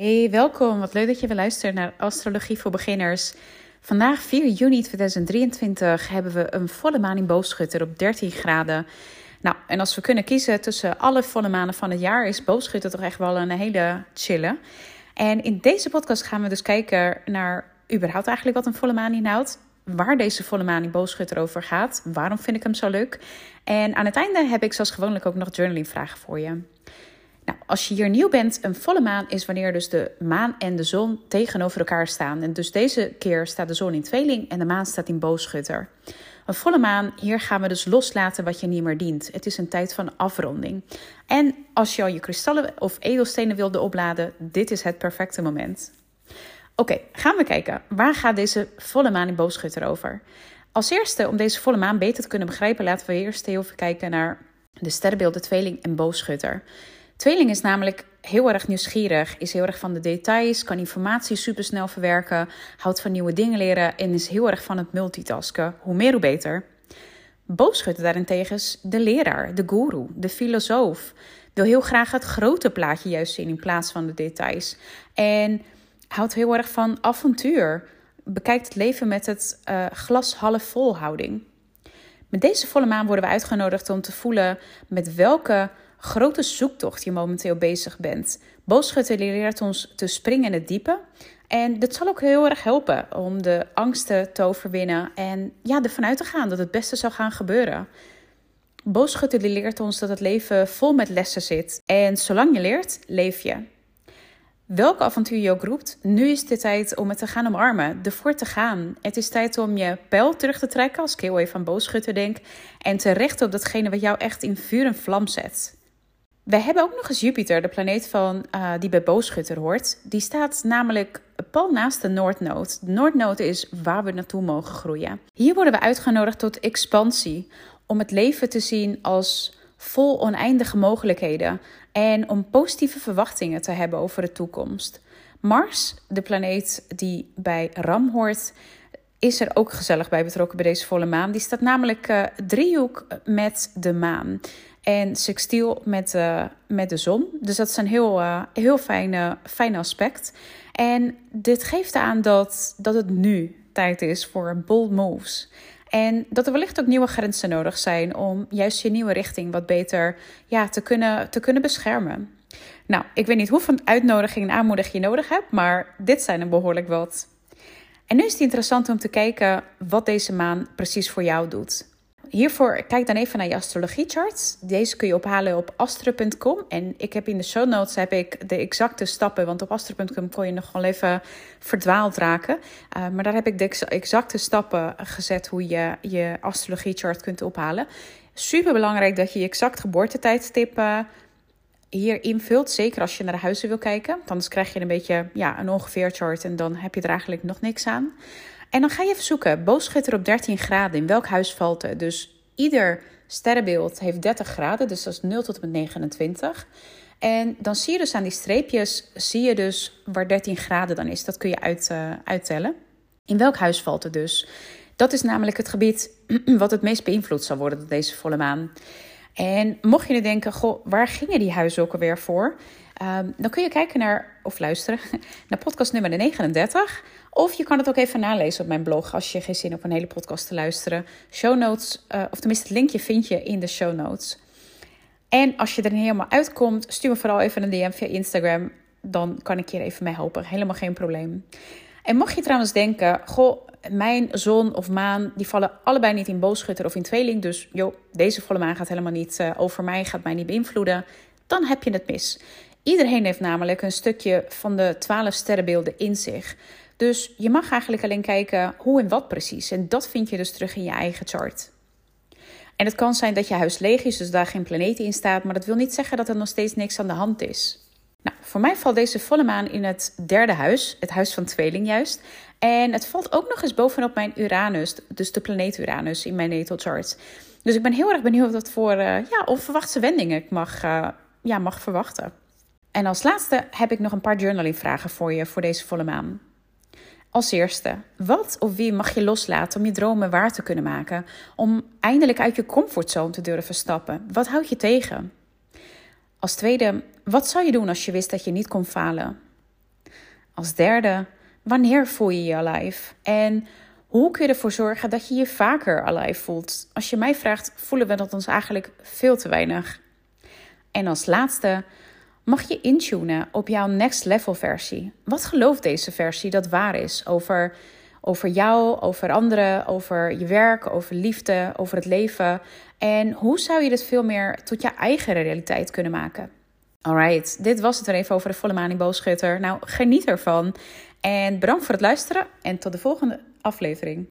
Hey, welkom. Wat leuk dat je weer luistert naar Astrologie voor Beginners. Vandaag, 4 juni 2023, hebben we een volle maan in Boogschutter op 13 graden. Nou, en als we kunnen kiezen tussen alle volle manen van het jaar, is Boogschutter toch echt wel een hele chille. En in deze podcast gaan we dus kijken naar überhaupt eigenlijk wat een volle maan inhoudt. Waar deze volle maan in Boogschutter over gaat. Waarom vind ik hem zo leuk? En aan het einde heb ik zoals gewoonlijk ook nog journaling vragen voor je. Nou, als je hier nieuw bent, een volle maan is wanneer dus de maan en de zon tegenover elkaar staan. En dus deze keer staat de zon in tweeling en de maan staat in boogschutter. Een volle maan, hier gaan we dus loslaten wat je niet meer dient. Het is een tijd van afronding. En als je al je kristallen of edelstenen wilde opladen, dit is het perfecte moment. Oké, gaan we kijken. Waar gaat deze volle maan in boogschutter over? Als eerste, om deze volle maan beter te kunnen begrijpen, laten we eerst even kijken naar de sterrenbeelden tweeling en boogschutter. Tweeling is namelijk heel erg nieuwsgierig, is heel erg van de details, kan informatie supersnel verwerken, houdt van nieuwe dingen leren en is heel erg van het multitasken. Hoe meer, hoe beter. Boogschutter daarentegen is de leraar, de guru, de filosoof. Wil heel graag het grote plaatje juist zien in plaats van de details. En houdt heel erg van avontuur. Bekijkt het leven met het uh, glas half vol houding. Met deze volle maan worden we uitgenodigd om te voelen met welke grote zoektocht je momenteel bezig bent. Boogschutter leert ons te springen in het diepe. En dit zal ook heel erg helpen om de angsten te overwinnen en ja, ervan uit te gaan dat het beste zal gaan gebeuren. Boogschutter leert ons dat het leven vol met lessen zit. En zolang je leert, leef je. Welke avontuur je ook roept, nu is de tijd om het te gaan omarmen, ervoor te gaan. Het is tijd om je pijl terug te trekken, als ik heel even aan boogschutter denk, en te richten op datgene wat jou echt in vuur en vlam zet. We hebben ook nog eens Jupiter, de planeet van, uh, die bij Boogschutter hoort. Die staat namelijk pal naast de Noordnood. De Noordnood is waar we naartoe mogen groeien. Hier worden we uitgenodigd tot expansie, om het leven te zien als vol oneindige mogelijkheden en om positieve verwachtingen te hebben over de toekomst. Mars, de planeet die bij Ram hoort, is er ook gezellig bij betrokken bij deze volle maan. Die staat namelijk uh, driehoek met de maan en sextiel met, uh, met de zon. Dus dat is een heel, uh, heel fijn, fijn aspect. En dit geeft aan dat, dat het nu tijd is voor bold moves. En dat er wellicht ook nieuwe grenzen nodig zijn om juist je nieuwe richting wat beter ja, te, kunnen, te kunnen beschermen. Nou, ik weet niet hoeveel uitnodiging en aanmoediging je nodig hebt, maar dit zijn er behoorlijk wat. En nu is het interessant om te kijken wat deze maan precies voor jou doet. Hiervoor kijk dan even naar je astrologiecharts. Deze kun je ophalen op astro.com. En ik heb in de show notes heb ik de exacte stappen. Want op astro.com kon je nog wel even verdwaald raken. Uh, maar daar heb ik de exacte stappen gezet hoe je je astrologiechart kunt ophalen. Super belangrijk dat je je exact geboortetijdstip hier invult. Zeker als je naar de huizen wil kijken. Anders krijg je een beetje ja, een ongeveer chart. En dan heb je er eigenlijk nog niks aan. En dan ga je even zoeken, boogschutter op 13 graden, in welk huis valt het? Dus ieder sterrenbeeld heeft 30 graden, dus dat is 0 tot en met 29. En dan zie je dus aan die streepjes, zie je dus waar 13 graden dan is. Dat kun je uit, uh, uittellen. In welk huis valt het dus? Dat is namelijk het gebied wat het meest beïnvloed zal worden door deze volle maan. En mocht je nu denken, goh, waar gingen die huizen ook alweer voor? Um, dan kun je kijken naar, of luisteren, naar podcast nummer 39. Of je kan het ook even nalezen op mijn blog als je geen zin op een hele podcast te luisteren. Show notes, uh, of tenminste het linkje vind je in de show notes. En als je er niet helemaal uitkomt, stuur me vooral even een DM via Instagram. Dan kan ik je even mee helpen. Helemaal geen probleem. En mocht je trouwens denken, goh, mijn zon of maan, die vallen allebei niet in boogschutter of in tweeling. Dus joh, deze volle maan gaat helemaal niet uh, over mij, gaat mij niet beïnvloeden. Dan heb je het mis. Iedereen heeft namelijk een stukje van de twaalf sterrenbeelden in zich. Dus je mag eigenlijk alleen kijken hoe en wat precies. En dat vind je dus terug in je eigen chart. En het kan zijn dat je huis leeg is, dus daar geen planeten in staat. Maar dat wil niet zeggen dat er nog steeds niks aan de hand is. Nou, voor mij valt deze volle maan in het derde huis, het huis van tweeling juist. En het valt ook nog eens bovenop mijn Uranus, dus de planeet Uranus in mijn natal chart. Dus ik ben heel erg benieuwd wat voor ja, onverwachte wendingen ik mag, uh, ja, mag verwachten. En als laatste heb ik nog een paar journaling vragen voor je voor deze volle maan. Als eerste, wat of wie mag je loslaten om je dromen waar te kunnen maken? Om eindelijk uit je comfortzone te durven stappen? Wat houd je tegen? Als tweede, wat zou je doen als je wist dat je niet kon falen? Als derde, wanneer voel je je alive? En hoe kun je ervoor zorgen dat je je vaker alive voelt? Als je mij vraagt, voelen we dat ons eigenlijk veel te weinig. En als laatste, mag je intunen op jouw next level versie. Wat gelooft deze versie dat waar is over, over jou, over anderen, over je werk, over liefde, over het leven? En hoe zou je dit veel meer tot je eigen realiteit kunnen maken? Alright, dit was het er even over de volle maan in. Nou, geniet ervan. En bedankt voor het luisteren en tot de volgende aflevering.